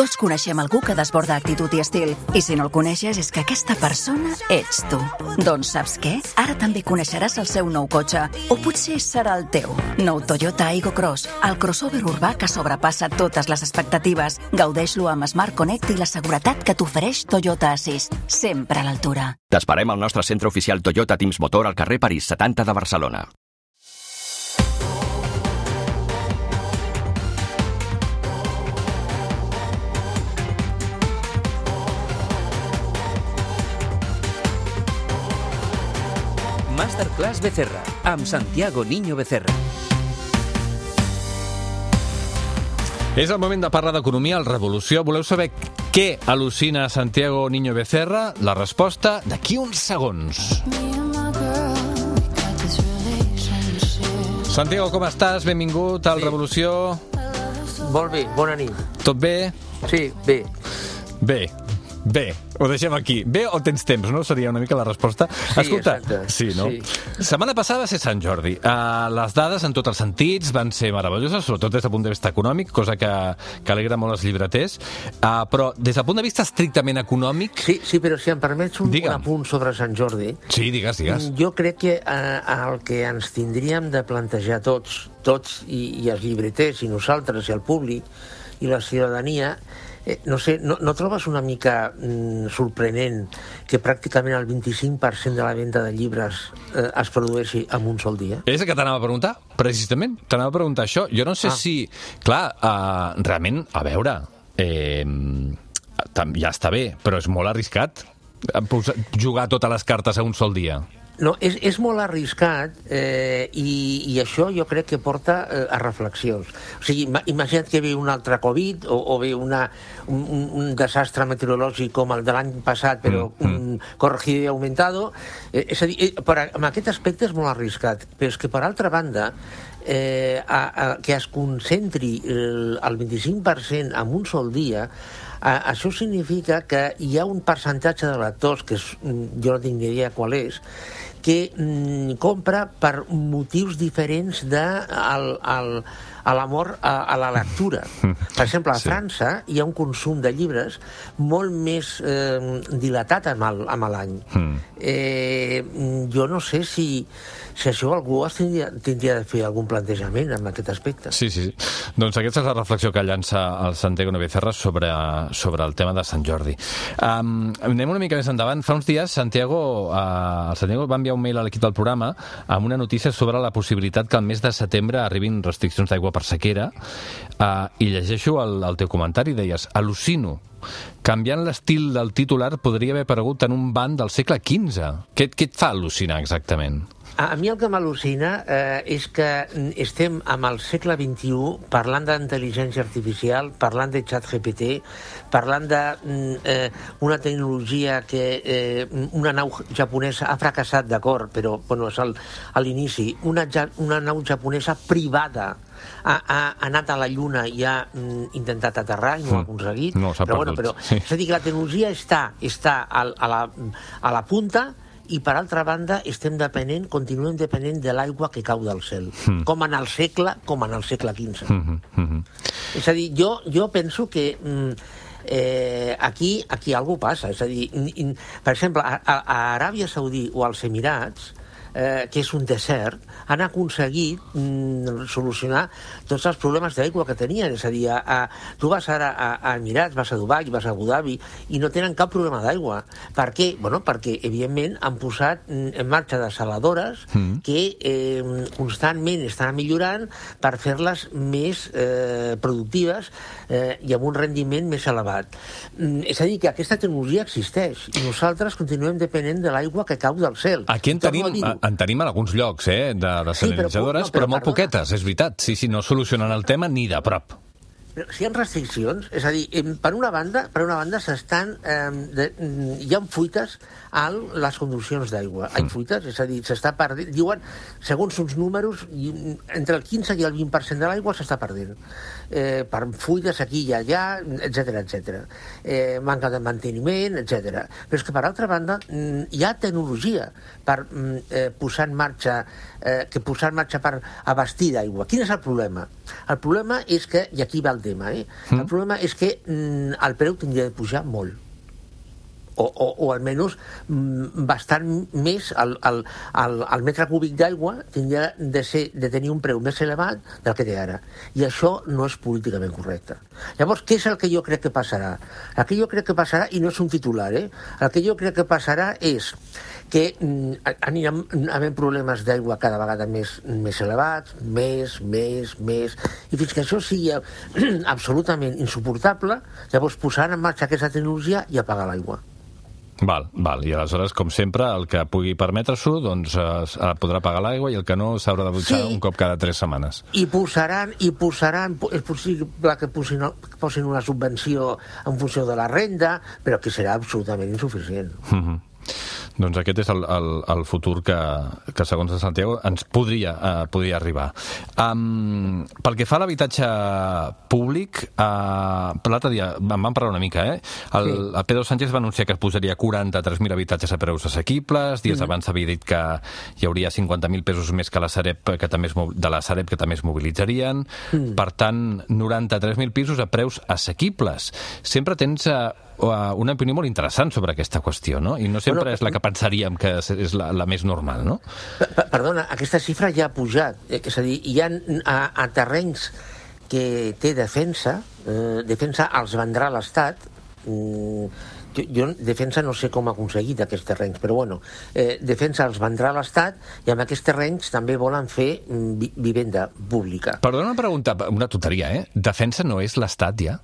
Tots coneixem algú que desborda actitud i estil. I si no el coneixes, és que aquesta persona ets tu. Doncs saps què? Ara també coneixeràs el seu nou cotxe. O potser serà el teu. Nou Toyota Aygo Cross, el crossover urbà que sobrepassa totes les expectatives. Gaudeix-lo amb Smart Connect i la seguretat que t'ofereix Toyota Assist. Sempre a l'altura. T'esperem al nostre centre oficial Toyota Teams Motor al carrer París 70 de Barcelona. Masterclass Becerra, amb Santiago Niño Becerra. És el moment de parlar d'economia al Revolució. Voleu saber què al·lucina Santiago Niño Becerra? La resposta d'aquí uns segons. Santiago, com estàs? Benvingut al Revolució. Molt bé, bona nit. Tot bé? Sí, bé. Bé. Bé, ho deixem aquí. Bé o tens temps, no? Seria una mica la resposta. Sí, Escolta, exacte. sí, no? Sí. Setmana passada va ser Sant Jordi. Uh, les dades, en tots els sentits, van ser meravelloses, sobretot des del punt de vista econòmic, cosa que, que alegra molt els llibreters. Uh, però des del punt de vista estrictament econòmic... Sí, sí, però si em permets un, un apunt sobre Sant Jordi, Sí, digues, digues. jo crec que eh, el que ens tindríem de plantejar tots, tots i, i els llibreters, i nosaltres, i el públic, i la ciutadania, eh, no sé, no, no trobes una mica mm, sorprenent que pràcticament el 25% de la venda de llibres eh, es produeixi en un sol dia? És el que t'anava a preguntar, precisament. T'anava a preguntar això. Jo no sé Ah. si... Clar, uh, realment, a veure, eh, ja està bé, però és molt arriscat posar- jugar totes les cartes a un sol dia. No, és, és molt arriscat eh, i, i això jo crec que porta eh, a reflexions. O sigui, ima- imagina't que ve un altre Covid o, o ve una, un, un, un desastre meteorològic com el de l'any passat, però Mm, mm, corregido i aumentado. Eh, és a dir, eh, per, en aquest aspecte és molt arriscat, però és que per altra banda eh, a, a, que es concentri el, el 25% en un sol dia, a, això significa que hi ha un percentatge de lectors, que és, mm, jo no tinc idea qual és, que mm, compra per motius diferents de al, al, a l'amor a, a la lectura. Per exemple, a Sí. França hi ha un consum de llibres molt més eh, dilatat amb l'any. Mm. Eh, jo no sé si, si això algú es tindria, tindria de fer algun plantejament en aquest aspecte. Sí, sí. Doncs aquesta és la reflexió que llança el Santiago Novecerra sobre, sobre el tema de Sant Jordi. Um, anem una mica més endavant. Fa uns dies Santiago, uh, el Santiago va enviar un mail a l'equip del programa amb una notícia sobre la possibilitat que al mes de setembre arribin restriccions d'aigua per sequera uh, i llegeixo el, el teu comentari, deies, al·lucino canviant l'estil del titular podria haver aparegut en un banc del segle XV. Què, què et fa al·lucinar exactament? A, a mi el que m'al·lucina eh, és que estem amb el segle XXI parlant d'intel·ligència artificial, parlant de xat GPT, parlant de mm, eh, una tecnologia que eh, una nau japonesa ha fracassat, d'acord, però bueno, és el, a l'inici, una, una nau japonesa privada ha, ha anat a la Lluna i ha mm, intentat aterrar i no ho ha Mm. aconseguit. No, però, bueno, però, sí. és a dir, que la tecnologia està, està al, a, la, a la punta i per altra banda estem depenent, continuem depenent de l'aigua que cau del cel, Mm. com en el segle, com en el segle XV. Mm -hmm. És a dir, jo, jo penso que mm, eh, aquí, aquí alguna passa. És a dir, in, in, per exemple, a, a a Aràbia Saudí o als Emirats, eh, que és un desert, han aconseguit mm, solucionar tots els problemes d'aigua que tenien. És a dir, a, a, tu vas ara a, a Emirats, vas a Dubai, vas a Abu Dhabi, i no tenen cap problema d'aigua. Per què? Bueno, perquè, evidentment, han posat mm, en marxa desaladores Mm. que eh, constantment estan millorant per fer-les més eh, productives eh, i amb un rendiment més elevat. Mm, és a dir, que aquesta tecnologia existeix i nosaltres continuem depenent de l'aigua que cau del cel. Aquí en tenim. En tenim en alguns llocs, eh, de desalinitzadores, no, però però, molt poquetes, és veritat. Sí, sí, no solucionen el tema ni de prop. Si hi ha restriccions, és a dir, per una banda, per una banda s'estan, eh, de, mm, hi ha fuites a les conduccions d'aigua. Hi ha fuites, és a dir, s'està perdent, diuen, segons uns números, mm, entre el 15 i el 20% de l'aigua s'està perdent. Eh, per fuites aquí i allà, etc etc. Eh, manca de manteniment, etc. Però és que, per altra banda, mm, hi ha tecnologia per mm, eh, posar en marxa eh, que posar en marxa per abastir d'aigua. Quin és el problema? El problema és que, i aquí va el tema, eh? Mm. El problema és que mm, el preu tindria de pujar molt o, o, o almenys mm, bastant més el, el, el, el metre cúbic d'aigua tindria de, ser, de tenir un preu més elevat del que té ara. I això no és políticament correcte. Llavors, què és el que jo crec que passarà? El que jo crec que passarà, i no és un titular, eh? el que jo crec que passarà és que mm, anirem havent problemes d'aigua cada vegada més, més elevats, més, més, més, i fins que això sigui absolutament insuportable, llavors posaran en marxa aquesta tecnologia i apagar l'aigua. Val, val. I aleshores, com sempre, el que pugui permetre-s'ho doncs, eh, podrà pagar l'aigua i el que no s'haurà de dutxar sí. un cop cada tres setmanes. I posaran, i posaran, és possible que posin, posin una subvenció en funció de la renda, però que serà absolutament insuficient. Mm -hmm. Doncs aquest és el, el, el futur que, que, segons el Santiago, ens podria, uh, podria arribar. Um, pel que fa a l'habitatge públic, uh, l'altre dia en vam parlar una mica, eh? El, sí. el Pedro Sánchez va anunciar que es posaria 43.000 habitatges a preus assequibles, dies mm abans havia dit que hi hauria 50.000 pesos més que la Sareb, que també es, de la Sareb que també es mobilitzarien, mm. per tant, 93.000 pisos a preus assequibles. Sempre tens uh, una opinió molt interessant sobre aquesta qüestió, no? I no sempre bueno, és la que pensaríem que és la, la més normal, no? Perdona, aquesta xifra ja ha pujat. Eh, és a dir, hi ha a, a terrenys que té defensa, eh, defensa els vendrà l'Estat, mm, jo, jo defensa no sé com ha aconseguit aquests terrenys, però bueno, eh, defensa els vendrà l'Estat i amb aquests terrenys també volen fer mm, vi vivenda pública. Perdona una pregunta, una tonteria, eh? Defensa no és l'Estat ja?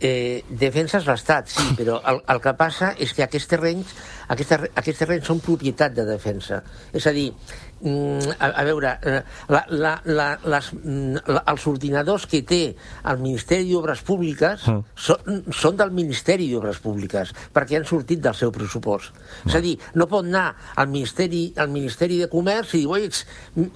Eh, defensa és l'Estat, sí, però el, el que passa és que aquests terrenys, aquests, aquests terrenys són propietat de defensa. És a dir, Mm, a, a veure, eh, la, la, la, les, mm, la, els ordinadors que té el Ministeri d'Obres Públiques mm. són, són del Ministeri d'Obres Públiques, perquè han sortit del seu pressupost. Mm. És a dir, no pot anar al Ministeri, al Ministeri de Comerç i dir, oi,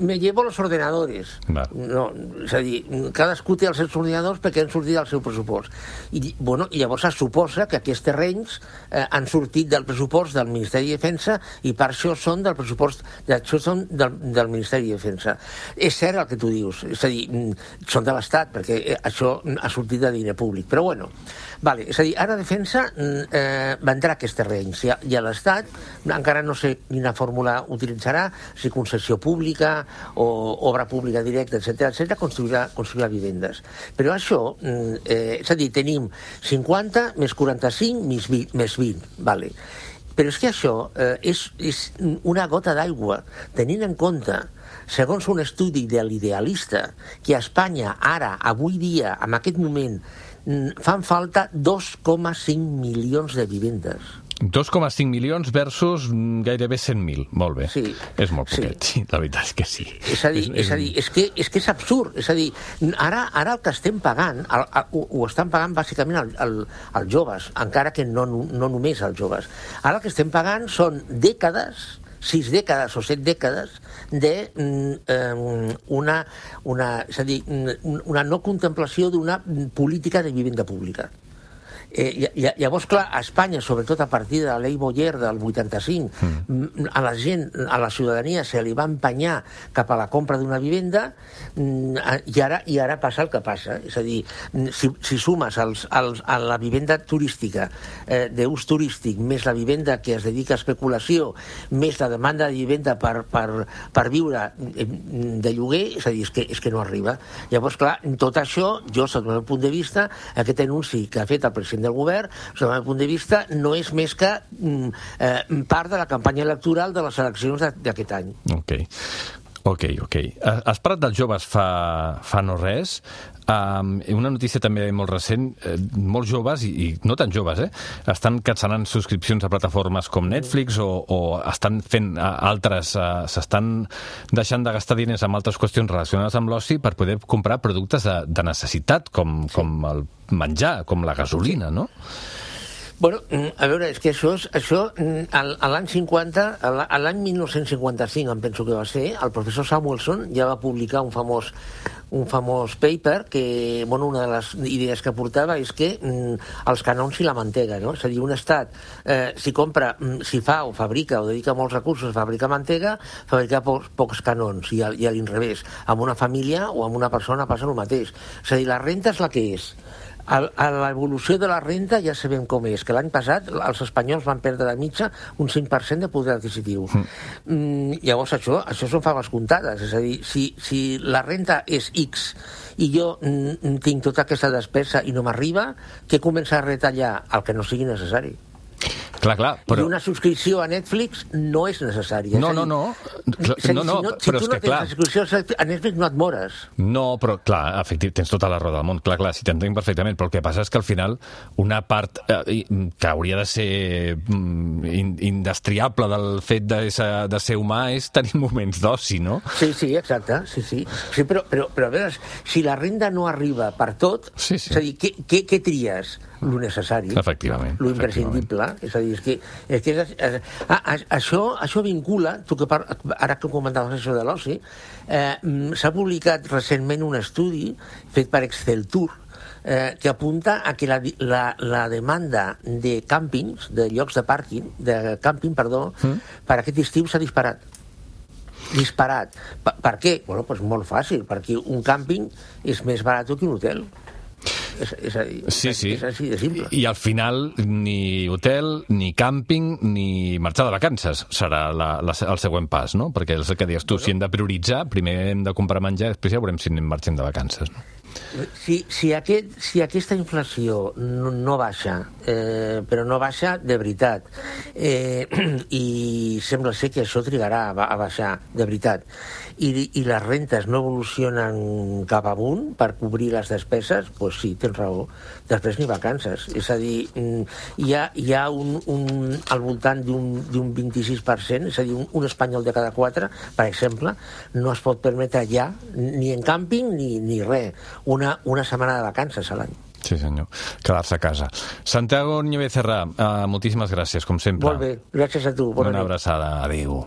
me llevo los ordenadores. Mm. No, és a dir, cadascú té els seus ordinadors perquè han sortit del seu pressupost. I, bueno, i llavors es suposa que aquests terrenys eh, han sortit del pressupost del Ministeri de Defensa i per això són del pressupost, això són del, del Ministeri de Defensa. És cert el que tu dius, és a dir, mm, són de l'Estat, perquè eh, això ha sortit de diner públic, però bueno, vale, és a dir, ara Defensa mm, eh, vendrà aquests terrenys i a, i a l'Estat encara no sé quina fórmula utilitzarà, si concessió pública o obra pública directa, etc etc construirà, construirà vivendes. Però això, mm, eh, és a dir, tenim 50 més 45 més 20, més 20 vale. Però és que això eh, és, és una gota d'aigua, tenint en compte, segons un estudi de l'idealista, que a Espanya, ara, avui dia, en aquest moment, fan falta 2,5 milions de vivendes. 2,5 milions versus gairebé 100.000. Molt bé. Sí. És molt poquet, sí. sí. La veritat és que sí. És a dir, és, és, a dir, és, que, és que és absurd. És a dir, ara, ara el que estem pagant, el, el, ho, ho estan pagant bàsicament els el, el joves, encara que no, no només els joves. Ara el que estem pagant són dècades sis dècades o set dècades de mm, una, una, és a dir, una no contemplació d'una política de vivenda pública. Eh, llavors, clar, a Espanya, sobretot a partir de la llei Boyer del 85, mm. a la gent, a la ciutadania, se li va empenyar cap a la compra d'una vivenda mm, i ara, i ara passa el que passa. És a dir, mm, si, si sumes els, els, a la vivenda turística eh, d'ús turístic, més la vivenda que es dedica a especulació, més la demanda de vivenda per, per, per viure eh, de lloguer, és a dir, és que, és que no arriba. Llavors, clar, tot això, jo, sota el meu punt de vista, aquest anunci que ha fet el president del govern, des del meu punt de vista, no és més que mm, eh, part de la campanya electoral de les eleccions d'aquest any. Ok. Ok, ok. Has parlat dels joves fa, fa no res. Um, una notícia també molt recent, eh, molts joves, i, i no tan joves, eh, estan cancel·lant subscripcions a plataformes com Netflix o, o estan fent uh, altres, uh, s'estan deixant de gastar diners amb altres qüestions relacionades amb l'oci per poder comprar productes de, de necessitat, com, sí. com el menjar, com la gasolina, no? Bueno, mm, a veure, és que això, això mm, a l'any 50, a la- a l'any 1955, em penso que va ser, el professor Samuelson ja va publicar un famós un famós paper que, bueno, una de les idees que portava és que mm, els canons i la mantega, no? És a dir, un estat, eh, si compra, si fa o fabrica o dedica molts recursos a fabricar mantega, fabrica pocs, pocs canons, i i a l'inrevés. Amb una família o amb una persona passa el mateix. És a dir, la renta és la que és. A l'evolució de la renta ja sabem com és, que l'any passat els espanyols van perdre de mitja un 5% de poder adquisitiu. Mm, llavors això, això són faves comptades, és a dir, si, si la renta és X i jo mm, tinc tota aquesta despesa i no m'arriba, què comença a retallar? El que no sigui necessari. Clar, clar, Però... I una subscripció a Netflix no és necessària. No, no, no. Clar, dir, no, no, si, no, si però tu és no que, tens clar- la subscripció a Netflix no et mores. No, però clar, efectivament, tens tota la roda del món, clar, clar, si t'entenc perfectament, però el que passa és que al final una part eh, que hauria de ser mm, in, indestriable del fet de ser, de ser humà és tenir moments d'oci, no? Sí, sí, exacte, sí, sí. sí però, però, però a veure, si la renda no arriba per tot, Sí, sí. és a dir, què, què, què tries? Lo necessari. Efectivament, Lo imprescindible. És a dir, és que, és que és, eh, ah, ah, això, això vincula, tu que par, ara que comentaves això de l'oci, eh, mm, s'ha publicat recentment un estudi fet per Exceltur, eh, que apunta a que la, la, la demanda de càmpings, de llocs de pàrquing, de càmping, perdó, mm. per aquest estiu s'ha disparat disparat. Per, per què? Bueno, pues molt fàcil, perquè un càmping és més barat que un hotel. És, és, dir, Sí, sí. és així de simple. I al final ni hotel, ni càmping, ni marxar de vacances serà la, la, el següent pas, no? Perquè és el que dius tu, si hem de prioritzar, primer hem de comprar menjar, després ja veurem si anem marxem de vacances. No? Si, si, aquest, si aquesta inflació no, no baixa, eh, però no baixa de veritat, eh, i sembla ser que això trigarà a, a baixar de veritat, i, i les rentes no evolucionen cap amunt per cobrir les despeses, doncs sí, tens raó. Després ni vacances. És a dir, mm, hi ha, hi ha un, un, al voltant d'un 26%, és a dir, un, un espanyol de cada quatre, per exemple, no es pot permetre ja, ni en càmping ni, ni res, una, una setmana de vacances a l'any. Sí, senyor. Quedar-se a casa. Santiago Niño Becerra, uh, moltíssimes gràcies, com sempre. Molt bé, gràcies a tu. Bona Una nit. abraçada. Adéu.